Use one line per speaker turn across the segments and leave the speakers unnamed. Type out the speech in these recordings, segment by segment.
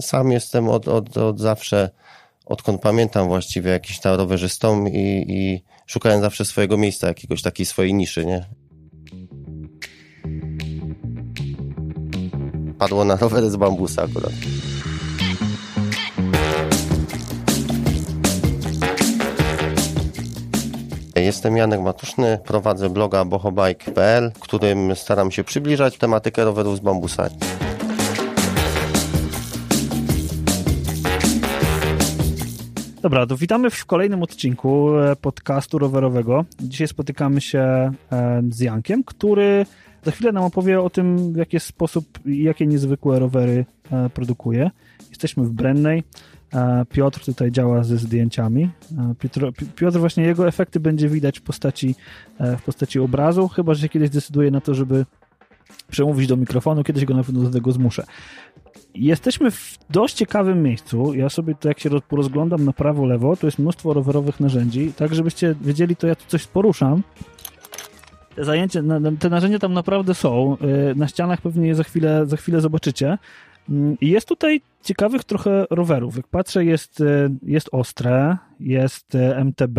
sam jestem od, od, od zawsze, odkąd pamiętam właściwie jakiś tam rowerzystą i, i szukałem zawsze swojego miejsca, jakiegoś takiej swojej niszy, nie? Padło na rowery z bambusa akurat. Jestem Janek Matuszny, prowadzę bloga bohobike.pl, w którym staram się przybliżać tematykę rowerów z bambusa.
Dobra, to witamy w kolejnym odcinku e, podcastu rowerowego. Dzisiaj spotykamy się e, z Jankiem, który za chwilę nam opowie o tym, w jaki sposób i jakie niezwykłe rowery e, produkuje. Jesteśmy w Brennej. Piotr tutaj działa ze zdjęciami. Piotr, Piotr, właśnie jego efekty będzie widać w postaci, w postaci obrazu, chyba że się kiedyś decyduje na to, żeby przemówić do mikrofonu, kiedyś go na pewno do tego zmuszę. Jesteśmy w dość ciekawym miejscu. Ja sobie to jak się rozglądam na prawo, lewo, to jest mnóstwo rowerowych narzędzi. Tak, żebyście wiedzieli, to ja tu coś poruszam. Te, zajęcie, te narzędzia tam naprawdę są. Y, na ścianach pewnie je za chwilę, za chwilę zobaczycie. Mm, jest tutaj ciekawych trochę rowerów. Jak patrzę, jest, y, jest ostre, jest y, MTB,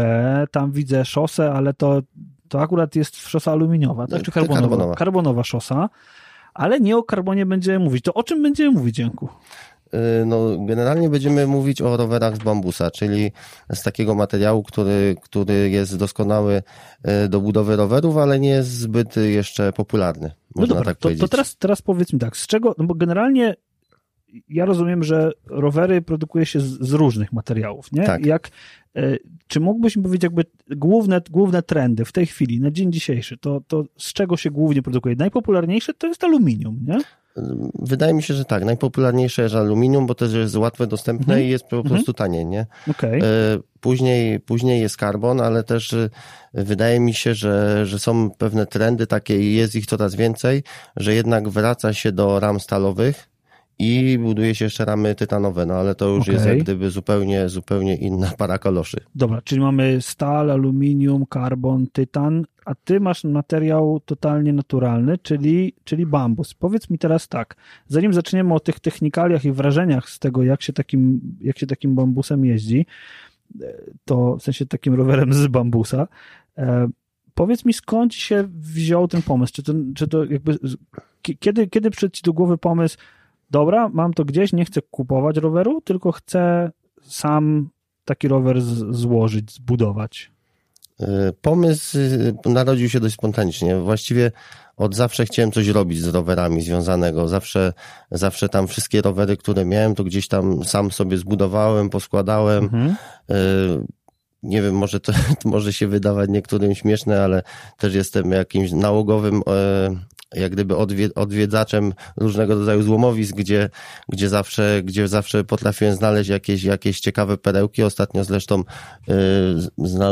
tam widzę szosę, ale to, to akurat jest szosa aluminiowa, tak? Czy karbonowa? Karbonowa, karbonowa szosa ale nie o karbonie będziemy mówić. To o czym będziemy mówić, Janku?
Y, no, generalnie będziemy mówić o rowerach z bambusa, czyli z takiego materiału, który, który jest doskonały y, do budowy rowerów, ale nie jest zbyt jeszcze popularny. no dobra, tak
to, to, teraz, teraz powiedz mi tak, z czego, no bo generalnie ja rozumiem, że rowery produkuje się z, z różnych materiałów, nie?
Tak.
Jak, e, czy mógłbyś mi powiedzieć jakby główne, główne trendy w tej chwili, na dzień dzisiejszy, to, to z czego się głównie produkuje? Najpopularniejsze to jest aluminium, nie?
Wydaje mi się, że tak. Najpopularniejsze jest aluminium, bo to jest łatwe, dostępne mhm. i jest po prostu mhm. tanie, nie?
Okay.
Później, później jest karbon, ale też e, wydaje mi się, że, że są pewne trendy takie i jest ich coraz więcej, że jednak wraca się do ram stalowych, i buduje się jeszcze ramy tytanowe, no ale to już okay. jest jak gdyby zupełnie, zupełnie inna para kaloszy.
Dobra, czyli mamy stal, aluminium, karbon, tytan, a ty masz materiał totalnie naturalny, czyli, czyli bambus. Powiedz mi teraz tak, zanim zaczniemy o tych technikaliach i wrażeniach z tego, jak się takim, jak się takim bambusem jeździ, to w sensie takim rowerem z bambusa, e, powiedz mi skąd się wziął ten pomysł? Czy to, czy to jakby, kiedy, kiedy przyszedł ci do głowy pomysł, dobra, mam to gdzieś, nie chcę kupować roweru, tylko chcę sam taki rower z, złożyć, zbudować.
E, pomysł e, narodził się dość spontanicznie. Właściwie od zawsze chciałem coś robić z rowerami związanego. Zawsze, zawsze tam wszystkie rowery, które miałem, to gdzieś tam sam sobie zbudowałem, poskładałem. Mhm. E, nie wiem, może to, to może się wydawać niektórym śmieszne, ale też jestem jakimś nałogowym jak gdyby odwiedzaczem różnego rodzaju złomowisk, gdzie, gdzie, zawsze, gdzie zawsze potrafiłem znaleźć jakieś, jakieś ciekawe perełki. Ostatnio zresztą yy,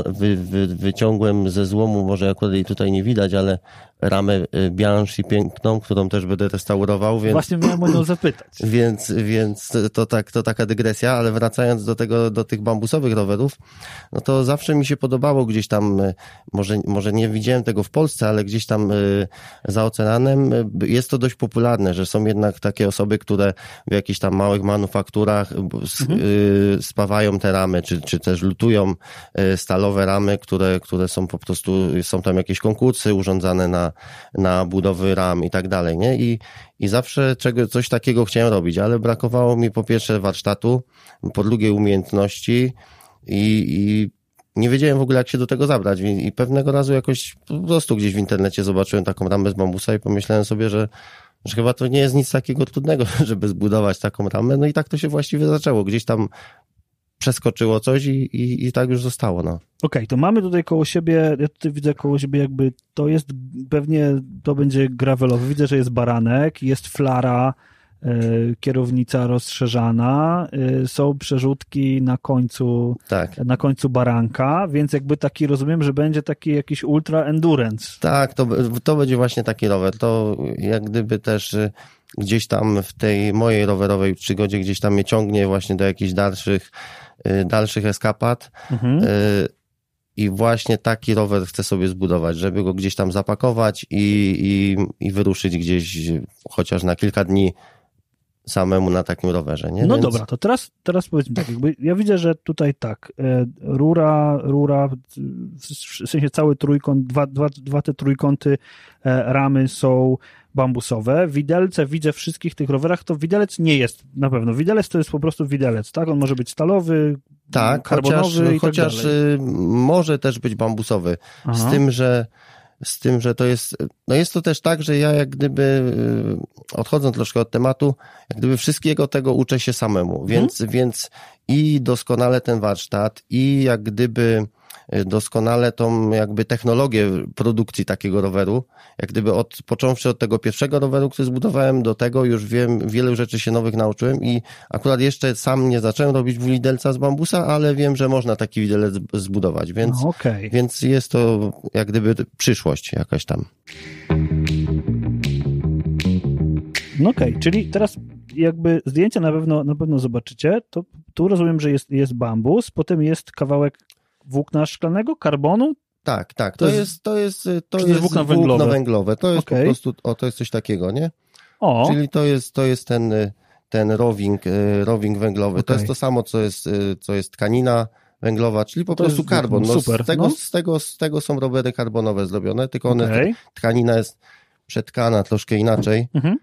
wy, wy, wyciągłem ze złomu, może akurat jej tutaj nie widać, ale ramę y, Bianchi piękną, którą też będę restaurował. Więc,
Właśnie miałem o nią zapytać.
Więc, więc to, tak, to taka dygresja, ale wracając do tego, do tych bambusowych rowerów, no to zawsze mi się podobało gdzieś tam, y, może, może nie widziałem tego w Polsce, ale gdzieś tam y, za oceanem jest to dość popularne, że są jednak takie osoby, które w jakichś tam małych manufakturach mhm. spawają te ramy, czy, czy też lutują stalowe ramy, które, które są po prostu, są tam jakieś konkursy urządzane na, na budowy ram i tak dalej, nie? I, i zawsze czego, coś takiego chciałem robić, ale brakowało mi po pierwsze warsztatu, po drugie umiejętności i, i nie wiedziałem w ogóle, jak się do tego zabrać. I, pewnego razu jakoś po prostu gdzieś w internecie zobaczyłem taką ramę z bambusa i pomyślałem sobie, że, że chyba to nie jest nic takiego trudnego, żeby zbudować taką ramę. No i tak to się właściwie zaczęło. Gdzieś tam przeskoczyło coś i, i, i tak już zostało. No. Okej,
okay, to mamy tutaj koło siebie, ja tutaj widzę koło siebie jakby, to jest pewnie, to będzie gravelowy, widzę, że jest baranek, jest flara, y, kierownica rozszerzana, y, są przerzutki na końcu,
tak.
na końcu baranka, więc jakby taki, rozumiem, że będzie taki jakiś ultra endurance.
Tak, to, to będzie właśnie taki rower, to jak gdyby też y, gdzieś tam w tej mojej rowerowej przygodzie gdzieś tam mnie ciągnie właśnie do jakichś dalszych Y, dalszych eskapad. Mhm. Y, I właśnie taki rower chcę sobie zbudować, żeby go gdzieś tam zapakować i, i, i wyruszyć gdzieś chociaż na kilka dni samemu na takim rowerze, nie?
No
Więc-
dobra, to teraz, teraz powiedzmy tak, jakby ja widzę, że tutaj tak, e, rura, rura, w sensie cały trójkąt, dwa, dwa, dwa te trójkąty e, ramy są bambusowe. Widelce widzę w wszystkich tych rowerach, to widelec nie jest na pewno. Widelec to jest po prostu widelec, tak? On może być stalowy,
Tak,
karbonowy
chociaż,
i tak
chociaż
dalej.
y, może też być bambusowy.
Aha.
Z tym, że z tym, że to jest, no jest to też tak, że ja jak gdyby, y, odchodząc troszkę od tematu, jak gdyby wszystkiego tego uczę się samemu,
Mhm.
więc, więc i doskonale ten warsztat, i jak gdyby doskonale tą jakby technologię produkcji takiego roweru, jak gdyby od, począwszy od tego pierwszego roweru, który zbudowałem, do tego już wiem, wielu rzeczy się nowych nauczyłem i akurat jeszcze sam nie zacząłem robić widelca z bambusa, ale wiem, że można taki widelec zbudować, więc
No, Okej.
więc jest to jak gdyby przyszłość jakaś tam.
No okej, czyli teraz jakby zdjęcia na pewno, na pewno zobaczycie, to tu rozumiem, że jest, jest bambus, potem jest kawałek włókna szklanego, karbonu,
Tak, tak.
To
To,
jest-
jest, to jest, to
to
jest
włókno węglowe?
węglowe. To jest
Okej.
po prostu, o, to jest coś takiego, nie?
o,
Czyli to jest, to jest ten, ten rowing, y, rowing węglowy. To
Okej.
jest to samo, co jest, y, co jest tkanina węglowa, czyli po
To
prostu karbon. No,
super,
z, tego,
no.
z, tego, z tego są rowery karbonowe zrobione, tylko one,
okej.
tkanina jest przetkana troszkę inaczej.
Mhm.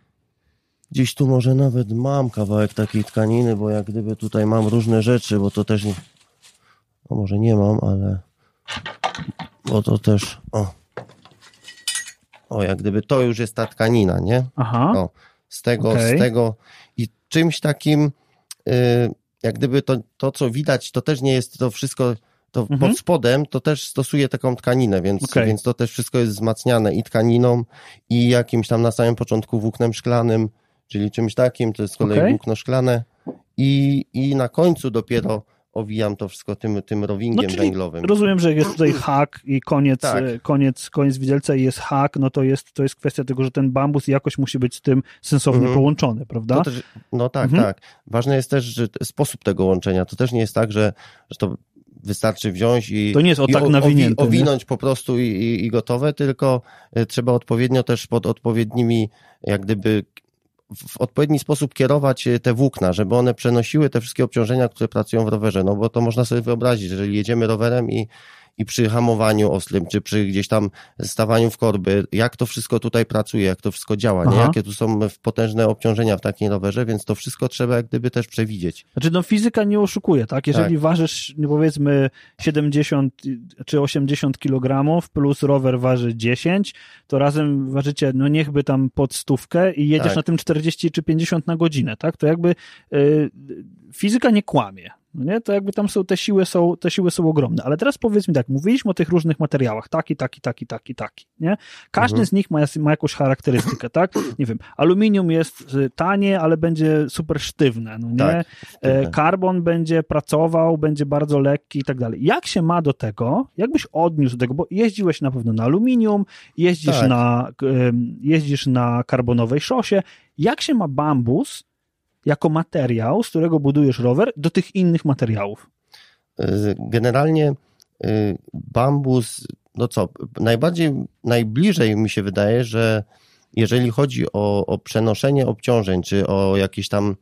Gdzieś tu może nawet mam kawałek takiej tkaniny, bo jak gdyby tutaj mam różne rzeczy, bo to też nie. No może nie mam, ale. Bo to też. O. O, jak gdyby to już jest ta tkanina, nie?
Aha,
O, z tego,
Okej.
z tego. I czymś takim, y, jak gdyby to, to, co widać, to też nie jest to wszystko. To
Mhm.
pod spodem to też stosuje taką tkaninę, więc,
Okej.
więc to też wszystko jest wzmacniane i tkaniną, i jakimś tam na samym początku włóknem szklanym, czyli czymś takim, to jest z kolei
Okej.
włókno szklane. I, I na końcu dopiero owijam to wszystko tym, tym rowingiem
No,
węglowym.
rozumiem, że jest tutaj hak i koniec,
Tak.
e, koniec, koniec widelca i jest hak, no to jest, to jest kwestia tego, że ten bambus jakoś musi być z tym sensownie
Mhm.
połączony, prawda?
To też, no tak,
Mhm.
tak. Ważne jest też że sposób tego łączenia. To też nie jest tak, że, że to wystarczy wziąć i,
To nie jest o tak
o-
nawinięte, nie?
owinąć po prostu i, i, i gotowe, tylko y, trzeba odpowiednio też pod odpowiednimi, jak gdyby w odpowiedni sposób kierować y, te włókna, żeby one przenosiły te wszystkie obciążenia, które pracują w rowerze. No bo to można sobie wyobrazić, jeżeli jedziemy rowerem i, i przy hamowaniu ostrym, czy przy gdzieś tam stawaniu w korby, jak to wszystko tutaj pracuje, jak to wszystko działa, nie? Jakie tu są potężne obciążenia w takim rowerze, więc to wszystko trzeba jak gdyby też przewidzieć.
Znaczy, no fizyka nie oszukuje, tak? Jeżeli
Tak.
ważysz, no powiedzmy, 70 czy 80 kg plus rower waży 10, to razem ważycie, no niechby tam pod stówkę i jedziesz
Tak.
na tym 40 czy 50 na godzinę, tak? To jakby y, fizyka nie kłamie. No nie? To jakby tam są, te siły są, te siły są ogromne. Ale teraz powiedz mi tak, mówiliśmy o tych różnych materiałach, taki, taki, taki, taki, taki, nie? Każdy
Mhm.
z nich ma, ma jakąś charakterystykę, tak? Nie wiem, aluminium jest y, tanie, ale będzie super sztywne, no nie?
Tak,
E. Karbon będzie pracował, będzie bardzo lekki i tak dalej. Jak się ma do tego, jakbyś odniósł do tego, bo jeździłeś na pewno na aluminium, jeździsz,
Tak.
na, jeździsz na karbonowej szosie, jak się ma bambus jako materiał, z którego budujesz rower, do tych innych materiałów?
Y, Generalnie y, bambus, no co, najbardziej, najbliżej mi się wydaje, że jeżeli chodzi o, o przenoszenie obciążeń, czy o jakieś tam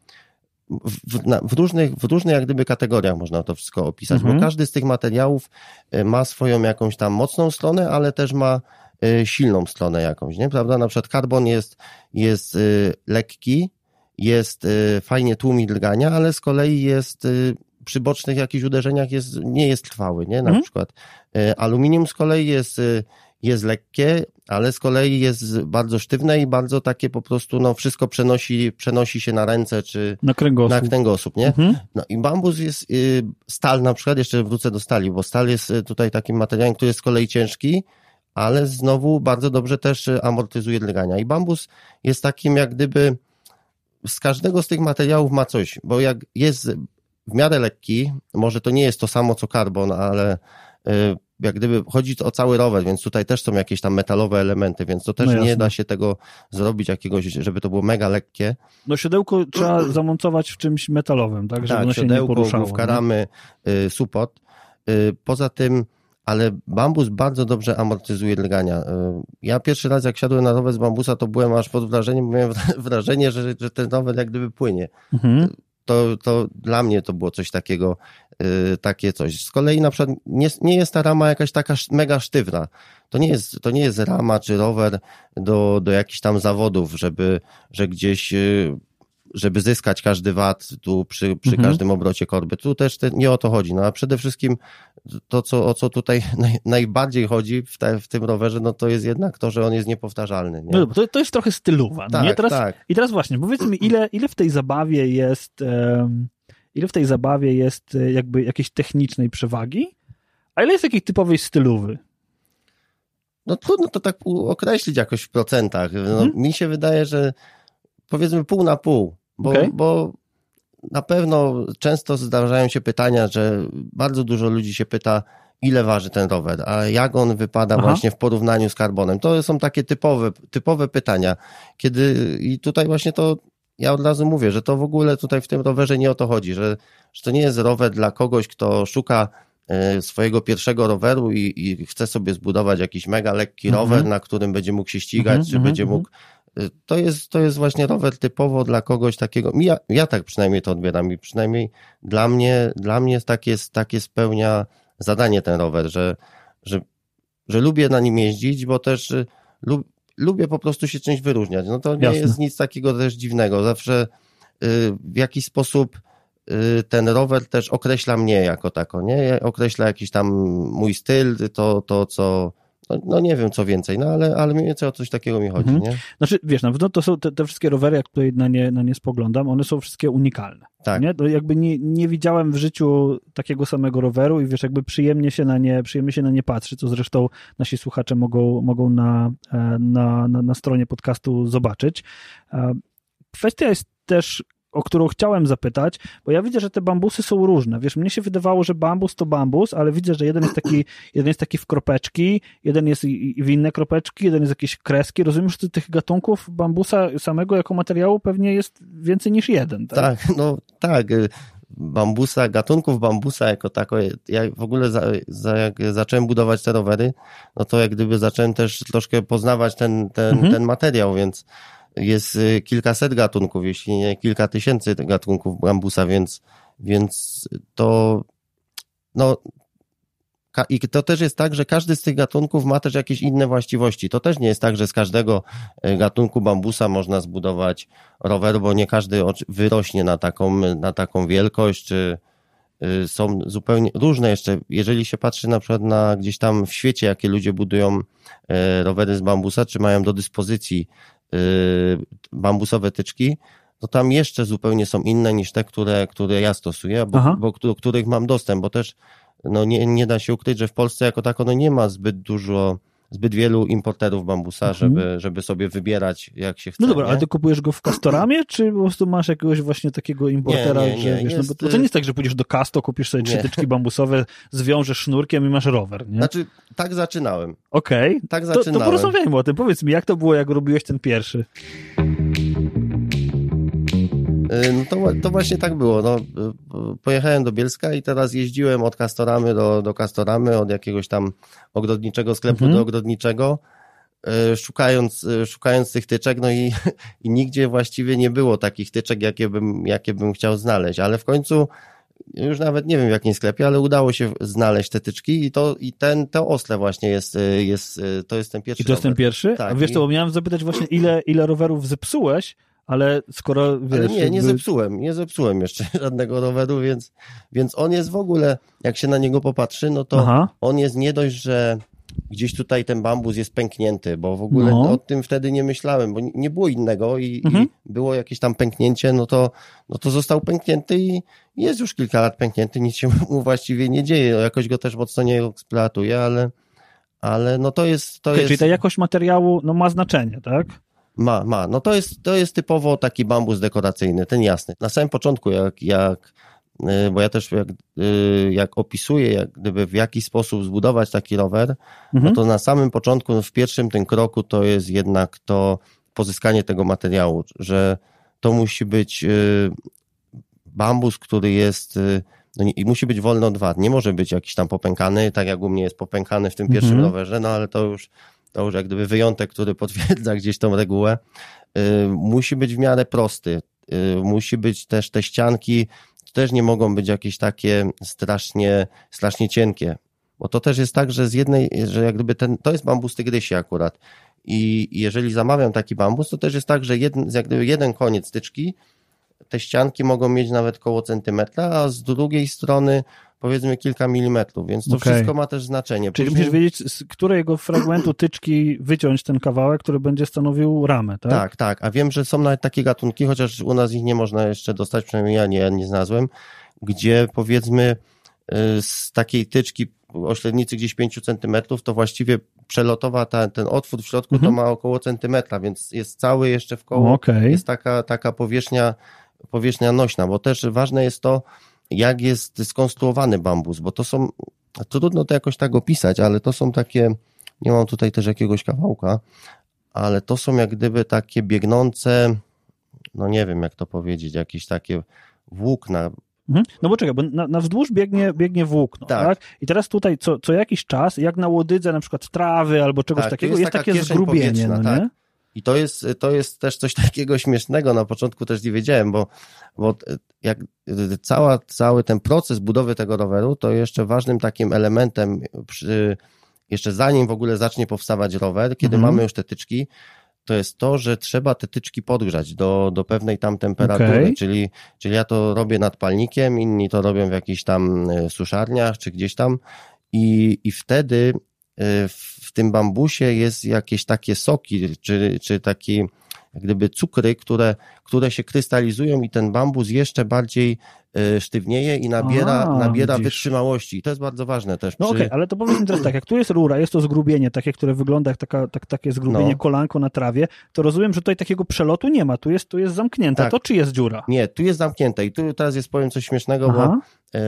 w, na, w, różnych, w różnych jak gdyby kategoriach można to wszystko opisać,
Mhm.
bo każdy z tych materiałów y, ma swoją jakąś tam mocną stronę, ale też ma silną stronę jakąś, nie? Prawda? Na przykład karbon jest, jest lekki, jest y, fajnie tłumi drgania, ale z kolei jest y, przy bocznych jakichś uderzeniach jest, nie jest trwały, nie? Na
Mhm.
przykład y, aluminium z kolei jest, jest lekkie, ale z kolei jest bardzo sztywne i bardzo takie po prostu, no wszystko przenosi, przenosi się na ręce czy
Na kręgosłup.
na kręgosłup, nie?
Mhm.
No i bambus jest, stal na przykład, jeszcze wrócę do stali, bo stal jest tutaj takim materiałem, który jest z kolei ciężki, ale znowu bardzo dobrze też amortyzuje drgania. I bambus jest takim jak gdyby z każdego z tych materiałów ma coś, bo jak jest w miarę lekki, może to nie jest to samo co karbon, ale y, jak gdyby chodzi o cały rower, więc tutaj też są jakieś tam metalowe elementy, więc to też
No
nie da się tego zrobić jakiegoś, żeby to było mega lekkie.
No siodełko trzeba zamontować w czymś metalowym, tak? Żeby ono się nie
siodełko,
poruszało.
główka
nie?
ramy, y, suport. Y, Poza tym ale bambus bardzo dobrze amortyzuje drgania. Y, ja pierwszy raz jak siadłem na rower z bambusa, to byłem aż pod wrażeniem, miałem wrażenie, że, że ten rower jak gdyby płynie. Mhm. To, to dla mnie to było coś takiego, yy, takie coś. Z kolei na przykład nie, nie jest ta rama jakaś taka mega sztywna. To nie jest, to nie jest rama czy rower do, do jakichś tam zawodów, żeby, że gdzieś żeby zyskać każdy wat tu przy, przy mhm. każdym obrocie korby. Tu też te, nie o to chodzi. No a przede wszystkim to, co, o co tutaj naj, najbardziej chodzi w, te, w tym rowerze, no to jest jednak to, że on jest niepowtarzalny. Nie?
No, to, to jest trochę stylowa. No tak, nie? Teraz, tak. I teraz właśnie, powiedz mi, ile, ile w tej zabawie jest um, ile w tej zabawie jest e, jakby jakiejś technicznej przewagi, a ile jest jakiejś typowej stylowy?
No trudno to tak określić jakoś w procentach. No, hmm? Mi się wydaje, że powiedzmy pół na pół, bo, okay. bo na pewno często zdarzają się pytania, że bardzo dużo ludzi się pyta, ile waży ten rower, a jak on wypada Aha. właśnie w porównaniu z karbonem. To są takie typowe, typowe pytania, kiedy i tutaj właśnie to ja od razu mówię, że to w ogóle tutaj w tym rowerze nie o to chodzi, że, że to nie jest rower dla kogoś, kto szuka e, swojego pierwszego roweru i, i chce sobie zbudować jakiś mega lekki mhm. rower, na którym będzie mógł się ścigać, mhm, czy mhm, będzie mógł to jest, to jest właśnie rower typowo dla kogoś takiego. Ja, ja tak przynajmniej to odbieram i przynajmniej dla mnie, dla mnie takie, takie spełnia zadanie ten rower, że, że, że lubię na nim jeździć, bo też y, lub, lubię po prostu się czymś wyróżniać. No to nie Jasne. jest nic takiego też dziwnego. Zawsze y, w jakiś sposób y, ten rower też określa mnie jako tako, nie? Określa jakiś tam mój styl, to, to co, no, no, nie wiem co więcej, no ale, ale mniej więcej o coś takiego mi chodzi, mhm. nie?
Znaczy, wiesz, na pewno to są te, te, wszystkie rowery, jak tutaj na nie, na nie spoglądam, one są wszystkie unikalne. Tak. Nie? To jakby nie, nie widziałem w życiu takiego samego roweru i wiesz, jakby przyjemnie się na nie, przyjemnie się na nie patrzy, co zresztą nasi słuchacze mogą, mogą na, e, na, na, na stronie podcastu zobaczyć. E, kwestia jest też o którą chciałem zapytać, bo ja widzę, że te bambusy są różne. Wiesz, mnie się wydawało, że bambus to bambus, ale widzę, że jeden jest taki, jeden jest taki w kropeczki, jeden jest w inne kropeczki, jeden jest jakieś kreski. Rozumiem, że tych gatunków bambusa samego jako materiału pewnie jest więcej niż jeden, tak?
Tak, no tak. Bambusa, gatunków bambusa jako tako, ja w ogóle za, za, jak zacząłem budować te rowery, no to jak gdyby zacząłem też troszkę poznawać ten, ten, mhm. ten materiał, więc jest y, kilkaset gatunków, jeśli nie kilka tysięcy gatunków bambusa, więc, więc to no i to też jest tak, że każdy z tych gatunków ma też jakieś inne właściwości. To też nie jest tak, że z każdego y, gatunku bambusa można zbudować rower, bo nie każdy wyrośnie na taką, na taką wielkość, czy y, są zupełnie różne jeszcze. Jeżeli się patrzy na przykład na gdzieś tam w świecie, jakie ludzie budują rowery z bambusa, czy mają do dyspozycji bambusowe tyczki, to tam jeszcze zupełnie są inne niż te, które, które ja stosuję, bo, bo do których mam dostęp, bo też no nie, nie da się ukryć, że w Polsce jako tako no nie ma zbyt dużo zbyt wielu importerów bambusa, mhm. żeby, żeby sobie wybierać jak się chce.
No dobra,
nie?
ale ty kupujesz go w Castoramie, czy po prostu masz jakiegoś właśnie takiego importera, nie, nie, że wiesz, jest... no bo to nie jest tak, że pójdziesz do Casto, kupisz sobie trzy tyczki bambusowe, zwiążesz sznurkiem i masz rower, nie?
Znaczy, tak zaczynałem.
Okej, okay.
tak zaczynałem. To,
to porozmawiajmy o tym, powiedz mi, jak to było, jak robiłeś ten pierwszy?
Y, no to, to właśnie tak było. No, y, pojechałem do Bielska i teraz jeździłem od Kastoramy do, do Kastoramy, od jakiegoś tam ogrodniczego sklepu mhm. do ogrodniczego, y, szukając, szukając tych tyczek, no i, i nigdzie właściwie nie było takich tyczek, jakie bym, jakie bym chciał znaleźć, ale w końcu już nawet nie wiem w jakim sklepie, ale udało się znaleźć te tyczki i to i ten, to osle właśnie jest, jest to jest ten pierwszy
I to jest ten pierwszy? Tak. A wiesz to, bo miałem zapytać właśnie ile, ile rowerów zepsułeś, ale skoro wiesz,
Ale nie, jakby... nie zepsułem, nie zepsułem jeszcze żadnego roweru, więc, więc on jest w ogóle, jak się na niego popatrzy, no to Aha. on jest nie dość, że gdzieś tutaj ten bambus jest pęknięty, bo w ogóle no. o tym wtedy nie myślałem, bo nie było innego i, mhm. i, było jakieś tam pęknięcie, no to, no to został pęknięty i jest już kilka lat pęknięty, nic się mu właściwie nie dzieje, no jakoś go też mocno nie eksploatuje, ale, ale no to jest... To
okay,
jest...
Czyli ta jakość materiału no, ma znaczenie, tak?
Ma, ma. No to jest, to jest typowo taki bambus dekoracyjny, ten jasny. Na samym początku, jak, jak y, bo ja też jak, y, jak opisuję, jak gdyby w jaki sposób zbudować taki rower, no mhm. no to na samym początku, no w pierwszym tym kroku to jest jednak to pozyskanie tego materiału, że to musi być y, bambus, który jest no nie, i musi być wolny od wad. Nie może być jakiś tam popękany, tak jak u mnie jest popękany w tym pierwszym
Mhm.
rowerze, no ale to już, to już jak gdyby wyjątek, który potwierdza gdzieś tą regułę. Y, musi być w miarę prosty. Y, musi być też te ścianki, też nie mogą być jakieś takie strasznie, strasznie cienkie. Bo to też jest tak, że z jednej, że jak gdyby ten, to jest bambus tygrysi akurat. I jeżeli zamawiam taki bambus, to też jest tak, że jeden, jak gdyby jeden koniec tyczki, te ścianki mogą mieć nawet koło centymetra, a z drugiej strony powiedzmy kilka milimetrów, więc to
Okej.
wszystko ma też znaczenie.
Czyli
Później-
musisz wiedzieć, z którego fragmentu tyczki wyciąć ten kawałek, który będzie stanowił ramę, tak?
Tak, tak. A wiem, że są nawet takie gatunki, chociaż u nas ich nie można jeszcze dostać, przynajmniej ja nie, nie znalazłem, gdzie powiedzmy y, z takiej tyczki o średnicy gdzieś 5 centymetrów, to właściwie przelotowa ta, ten otwór w środku
Mhm.
to ma około centymetra, więc jest cały jeszcze w koło.
Okej.
Jest taka, taka powierzchnia, powierzchnia nośna, bo też ważne jest to, jak jest skonstruowany bambus, bo to są, trudno to jakoś tak opisać, ale to są takie, nie mam tutaj też jakiegoś kawałka, ale to są jak gdyby takie biegnące, no nie wiem jak to powiedzieć, jakieś takie włókna.
Mhm. No bo czekaj, bo na, na wzdłuż biegnie, biegnie włókno, tak.
Tak.
I teraz tutaj co, co jakiś czas, jak na łodydze na przykład trawy albo czegoś
Tak,
takiego,
jest
jest, takie zgrubienie, no
tak. I to jest, to jest też coś takiego śmiesznego, na początku też nie wiedziałem, bo, bo jak cała, cały ten proces budowy tego roweru, to jeszcze ważnym takim elementem przy, jeszcze zanim w ogóle zacznie powstawać rower, kiedy
Mhm.
mamy już te tyczki, to jest to, że trzeba te tyczki podgrzać do, do pewnej tam temperatury,
Okej.
czyli, czyli ja to robię nad palnikiem, inni to robią w jakichś tam e, suszarniach czy gdzieś tam i, i wtedy w, tym bambusie jest jakieś takie soki, czy, czy takie jak gdyby cukry, które, które się krystalizują i ten bambus jeszcze bardziej e, sztywnieje i nabiera,
A,
nabiera
widzisz.
wytrzymałości. I to jest bardzo ważne też.
No
przy-
okej, ale to powiedz mi teraz tak, jak tu jest rura, jest to zgrubienie, takie, które wygląda jak taka, tak, takie zgrubienie
No.
kolanko na trawie, to rozumiem, że tutaj takiego przelotu nie ma, tu jest, tu jest zamknięte.
Tak.
To czy jest dziura?
Nie, tu jest zamknięte i tu teraz jest powiem coś śmiesznego, bo
Aha.
E,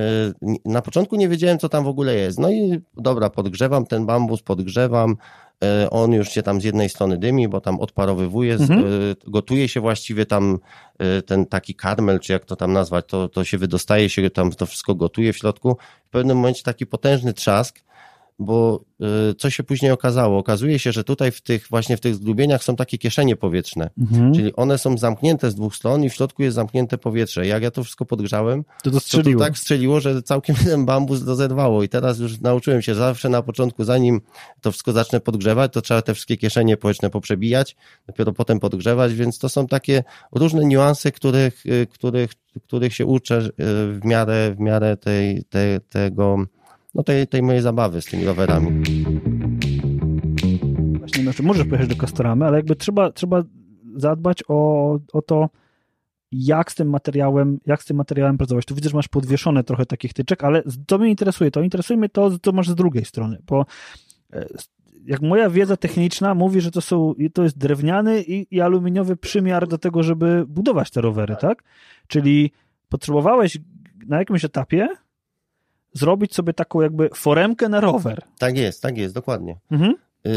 Na początku nie wiedziałem, co tam w ogóle jest. No i dobra, podgrzewam ten bambus, podgrzewam. E, On już się tam z jednej strony dymi, bo tam odparowywuje,
Mhm.
e, gotuje się właściwie tam e, ten taki karmel, czy jak to tam nazwać, to, to się wydostaje się, tam to wszystko gotuje w środku. W pewnym momencie taki potężny trzask, bo e, co się później okazało? Okazuje się, że tutaj w tych właśnie w tych zgrubieniach są takie kieszenie powietrzne.
Mhm.
Czyli one są zamknięte z dwóch stron i w środku jest zamknięte powietrze. Jak ja to wszystko podgrzałem,
To to
to, to
strzeliło.
tak strzeliło, że całkiem ten bambus rozerwało i teraz już nauczyłem się zawsze na początku, zanim to wszystko zacznę podgrzewać, to trzeba te wszystkie kieszenie powietrzne poprzebijać, dopiero potem podgrzewać, więc to są takie różne niuanse, których, y, których, których się uczę y, w miarę, w miarę tej, tej, tego, no tej, tej mojej zabawy z tymi rowerami.
Właśnie, znaczy możesz pojechać do Castoramy, ale jakby trzeba, trzeba zadbać o, o to, jak z tym materiałem, jak z tym materiałem pracować. Tu widzę, że masz podwieszone trochę takich tyczek, ale co mnie interesuje, to interesuje mnie to, co masz z drugiej strony, bo e, jak moja wiedza techniczna mówi, że to są, to jest drewniany i, i aluminiowy przymiar do tego, żeby budować te rowery, tak? Czyli potrzebowałeś na jakimś etapie zrobić sobie taką jakby foremkę na rower.
Tak jest, tak jest, dokładnie.
Mhm.
Yy,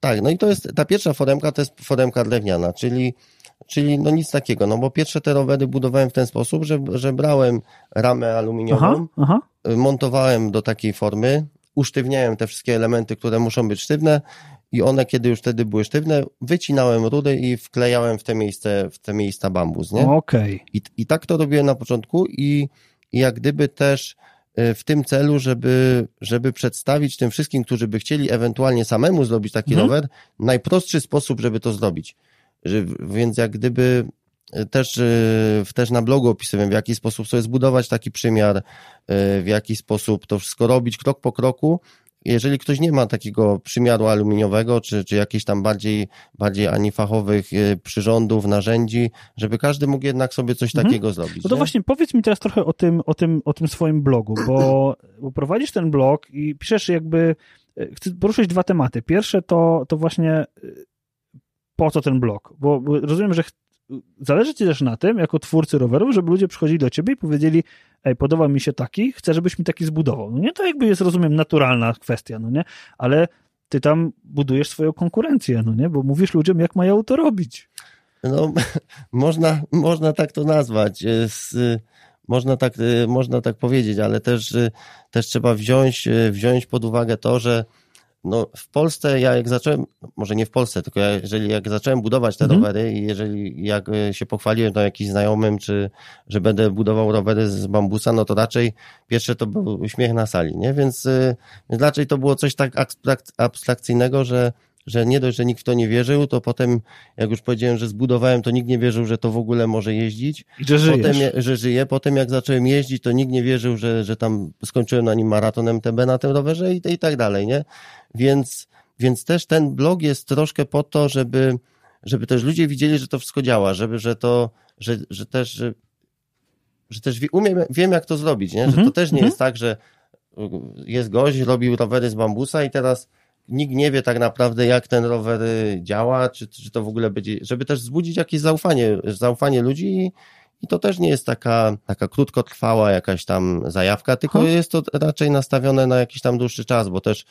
tak, no i to jest, ta pierwsza foremka to jest foremka drewniana, czyli, czyli no nic takiego, no bo pierwsze te rowery budowałem w ten sposób, że, że brałem ramę
Aha,
aluminiową,
aha.
y, montowałem do takiej formy, usztywniałem te wszystkie elementy, które muszą być sztywne i one, kiedy już wtedy były sztywne, wycinałem rury i wklejałem w te miejsce, w te miejsca bambus, nie?
Okej.
I, I tak to robiłem na początku i, i jak gdyby też w tym celu, żeby, żeby przedstawić tym wszystkim, którzy by chcieli ewentualnie samemu zrobić taki
Mhm.
rower, najprostszy sposób, żeby to zrobić. Więc jak gdyby y, też, y, też na blogu opisywałem, w jaki sposób sobie zbudować taki przymiar, w jaki sposób to wszystko robić krok po kroku. Jeżeli ktoś nie ma takiego przymiaru aluminiowego, czy, czy jakichś tam bardziej, bardziej ani fachowych y, przyrządów, narzędzi, żeby każdy mógł jednak sobie coś
Mhm.
takiego zrobić.
No to
nie?
właśnie powiedz mi teraz trochę o tym, o tym, o tym swoim blogu, bo, bo prowadzisz ten blog i piszesz jakby, e, chcę poruszyć dwa tematy. Pierwsze to, to właśnie e, po co ten blog, bo, bo rozumiem, że zależy ci też na tym, jako twórcy rowerów, żeby ludzie przychodzili do ciebie i powiedzieli, ej, podoba mi się taki, chcę, żebyś mi taki zbudował. No nie, to jakby jest, rozumiem, naturalna kwestia, no nie, ale ty tam budujesz swoją konkurencję, no nie, bo mówisz ludziom, jak mają to robić.
No, można, można tak to nazwać. Z, można tak, y, można tak powiedzieć, ale też, też trzeba wziąć, wziąć pod uwagę to, że no w Polsce ja jak zacząłem, może nie w Polsce, tylko ja, jeżeli jak zacząłem budować te mhm. rowery i jeżeli jak się pochwaliłem to jakimś znajomym, czy że będę budował rowery z bambusa, no to raczej pierwsze to był uśmiech na sali, nie? Więc, więc raczej to było coś tak abstrakcyjnego, że że nie dość, że nikt w to nie wierzył, to potem, jak już powiedziałem, że zbudowałem, to nikt nie wierzył, że to w ogóle może jeździć.
I że żyjesz.
Potem, że żyje. Potem jak zacząłem jeździć, to nikt nie wierzył, że, że tam skończyłem na nim maraton MTB na tym rowerze i, i tak dalej, nie? Więc, więc też ten blog jest troszkę po to, żeby, żeby też ludzie widzieli, że to wszystko działa, żeby, że to, że, że też, że, że też umiem, wiem jak to zrobić, nie? Że to mhm. też nie mhm. jest tak, że jest gość, robił rowery z bambusa i teraz nikt nie wie tak naprawdę, jak ten rower działa, czy, czy to w ogóle będzie, żeby też wzbudzić jakieś zaufanie, zaufanie ludzi i, i to też nie jest taka, taka krótkotrwała jakaś tam zajawka, tylko jest to raczej nastawione na jakiś tam dłuższy czas, bo też,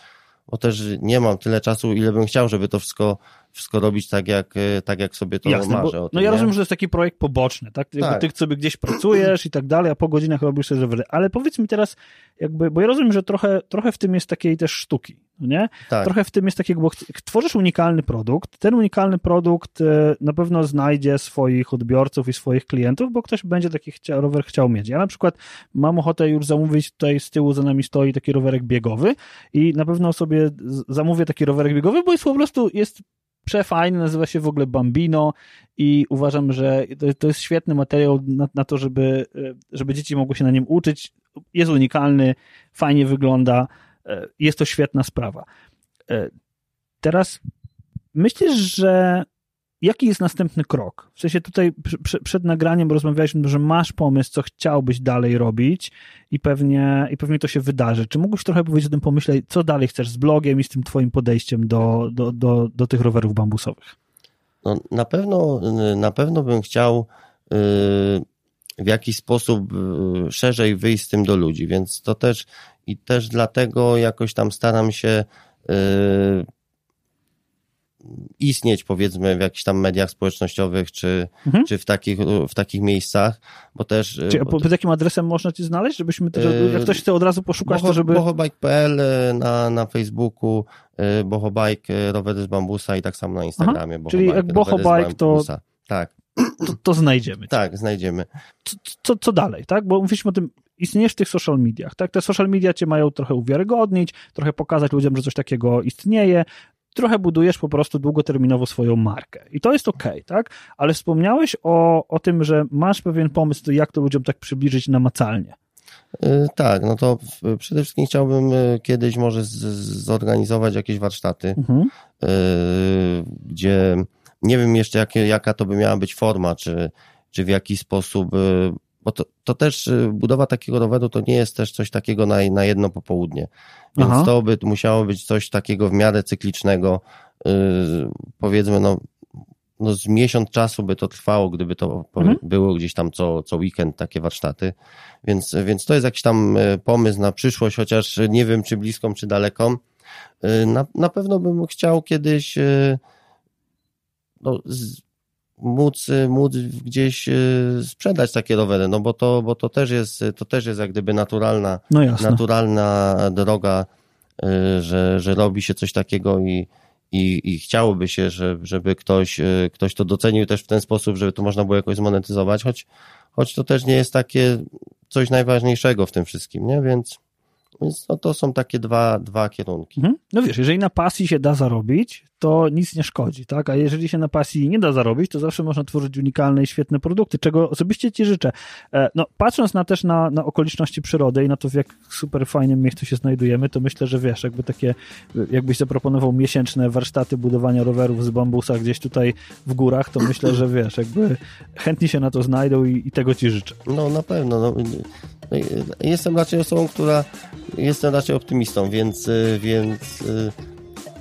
bo też nie mam tyle czasu, ile bym chciał, żeby to wszystko wszystko robić tak, jak, e, tak jak sobie to Jasne, marzę.
Bo, tym, no ja nie? rozumiem, że to jest taki projekt poboczny, tak? tak. Ty sobie gdzieś pracujesz i tak dalej, a po godzinach robisz sobie rowery. Ale powiedz mi teraz, jakby, bo ja rozumiem, że trochę, trochę w tym jest takiej też sztuki, no nie? Tak. Trochę w tym jest takiego, bo tworzysz unikalny produkt, ten unikalny produkt e, na pewno znajdzie swoich odbiorców i swoich klientów, bo ktoś będzie taki chcia, rower chciał mieć. Ja na przykład mam ochotę już zamówić, tutaj z tyłu za nami stoi taki rowerek biegowy i na pewno sobie zamówię taki rowerek biegowy, bo jest po prostu, jest przefajny, nazywa się w ogóle Bambino i uważam, że to, jest świetny materiał na, na, to, żeby, e, żeby dzieci mogły się na nim uczyć. Jest unikalny, fajnie wygląda, e, jest to świetna sprawa. E, teraz myślisz, że jaki jest następny krok? W sensie tutaj przed nagraniem rozmawialiśmy, że masz pomysł, co chciałbyś dalej robić i pewnie, i pewnie to się wydarzy. Czy mógłbyś trochę powiedzieć o tym pomyśle, co dalej chcesz z blogiem i z tym twoim podejściem do, do, do, do tych rowerów bambusowych?
No, na pewno, na pewno bym chciał yy, w jakiś sposób yy, szerzej wyjść z tym do ludzi, więc to też i też dlatego jakoś tam staram się yy, istnieć powiedzmy w jakichś tam mediach społecznościowych czy, mhm. czy w, takich, w takich miejscach, bo też...
Czy, bo pod jakim adresem można ci znaleźć, żebyśmy, też, jak ktoś chce od razu poszukać, boho, to żeby...
bohobike.pl e, na, na Facebooku, e, bohobike e, rowery z bambusa i tak samo na Instagramie.
Aha, czyli jak bohobike to...
Tak.
To, to znajdziemy.
Tak, znajdziemy.
Co, co, co dalej, tak? Bo mówiliśmy o tym, istniejesz w tych social mediach, tak? Te social media cię mają trochę uwiarygodnić, trochę pokazać ludziom, że coś takiego istnieje, trochę budujesz po prostu długoterminowo swoją markę. I to jest ok, tak? Ale wspomniałeś o, o tym, że masz pewien pomysł, jak to ludziom tak przybliżyć namacalnie.
Y, tak, no to przede wszystkim chciałbym y, kiedyś może zorganizować jakieś warsztaty, mhm. Y, gdzie nie wiem jeszcze jakie, jaka to by miała być forma, czy, czy w jaki sposób bo to, to też y, budowa takiego roweru to nie jest też coś takiego na, na jedno popołudnie. Więc Aha. to by musiało być coś takiego w miarę cyklicznego, yy, powiedzmy, no, no z miesiąc czasu by to trwało, gdyby to mhm. było gdzieś tam co, co weekend takie warsztaty. Więc, więc to jest jakiś tam y, pomysł na przyszłość, chociaż nie wiem, czy bliską, czy daleką. Y, na, na pewno bym chciał kiedyś no, z, móc, móc gdzieś y, sprzedać takie rowery, no bo to, bo to też jest, to też jest jak gdyby naturalna, no naturalna droga, y, że, że robi się coś takiego i, i, i chciałoby się, że, żeby ktoś, y, ktoś to docenił też w ten sposób, żeby to można było jakoś zmonetyzować, choć, choć to też nie jest takie coś najważniejszego w tym wszystkim, nie? Więc, więc no to są takie dwa, dwa kierunki. Mhm.
No wiesz, jeżeli na pasji się da zarobić, to nic nie szkodzi, tak? A jeżeli się na pasji nie da zarobić, to zawsze można tworzyć unikalne i świetne produkty, czego osobiście Ci życzę. E, no, patrząc na też na, na okoliczności przyrody i na to, w jak super fajnym miejscu się znajdujemy, to myślę, że wiesz, jakby takie, jakbyś zaproponował miesięczne warsztaty budowania rowerów z bambusa gdzieś tutaj w górach, to myślę, że wiesz, jakby chętni się na to znajdą i, i tego Ci życzę.
No, na pewno. No, jestem raczej osobą, która jestem raczej optymistą, więc, więc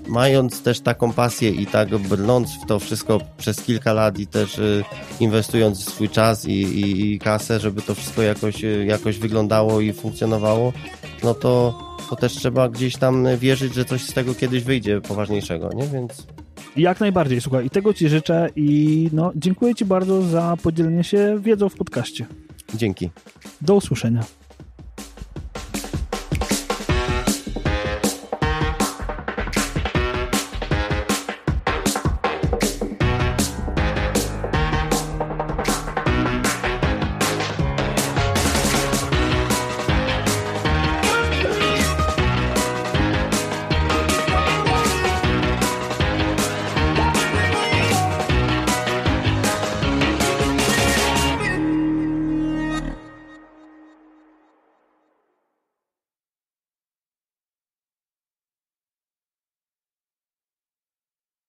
mając też taką pasję i tak brnąc w to wszystko przez kilka lat i też y, inwestując swój czas i, i, i kasę, żeby to wszystko jakoś, y, jakoś wyglądało i funkcjonowało, no to, to też trzeba gdzieś tam wierzyć, że coś z tego kiedyś wyjdzie poważniejszego, nie? Więc...
Jak najbardziej, słuchaj, i tego Ci życzę i no, dziękuję Ci bardzo za podzielenie się wiedzą w podcaście.
Dzięki.
Do usłyszenia.